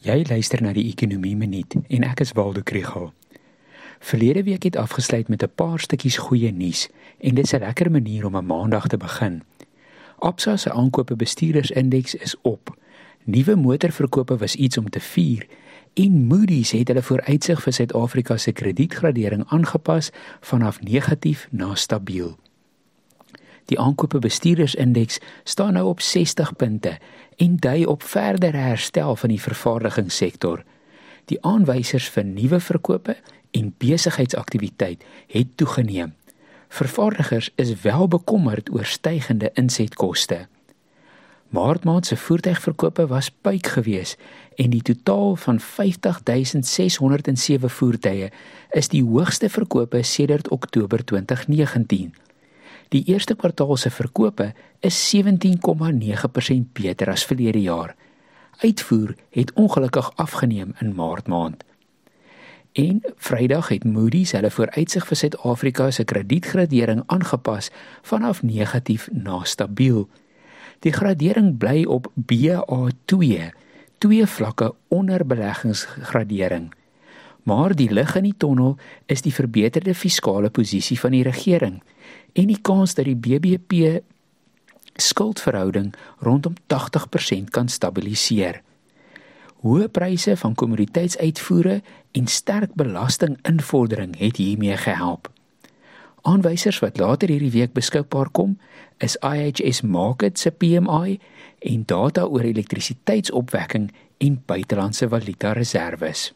Jy luister na die Ekonomie Minuut en ek is Waldo Krugel. Verlede week het afgesluit met 'n paar stukkies goeie nuus en dit is 'n lekker manier om 'n maandag te begin. Absa se aankope bestuurdersindeks is op. Nuwe motorverkope was iets om te vier en Moody's het hulle vooruitsig vir Suid-Afrika se kredietgradering aangepas vanaf negatief na stabiel. Die aankope bestuurdersindeks staan nou op 60 punte en dui op verdere herstel van die vervaardigingssektor. Die aanwysers vir nuwe verkope en besigheidsaktiwiteit het toegeneem. Vervaardigers is wel bekommerd oor stygende insetkoste. Maart maand se voertuigverkope was puik geweest en die totaal van 50607 voertuie is die hoogste verkope sedert Oktober 2019. Die eerste kwartaal se verkope is 17,9% beter as verlede jaar. Uitvoer het ongelukkig afgeneem in Maart maand. En Vrydag het Moody's hulle vooruitsig vir Suid-Afrika se kredietgradering aangepas vanaf negatief na stabiel. Die gradering bly op BA2, twee vlakke onder beleggingsgradering. Maar die lig in die tonnel is die verbeterde fiskale posisie van die regering en die kans dat die BBP skuldverhouding rondom 80% kan stabiliseer. Hoë pryse van kommoditeitsuitvoere en sterk belastinginvordering het hiermee gehelp. Aanwysers wat later hierdie week beskikbaar kom, is IHS Markit se PMI en data oor elektrisiteitsopwekking en buitelandse valuta reserves.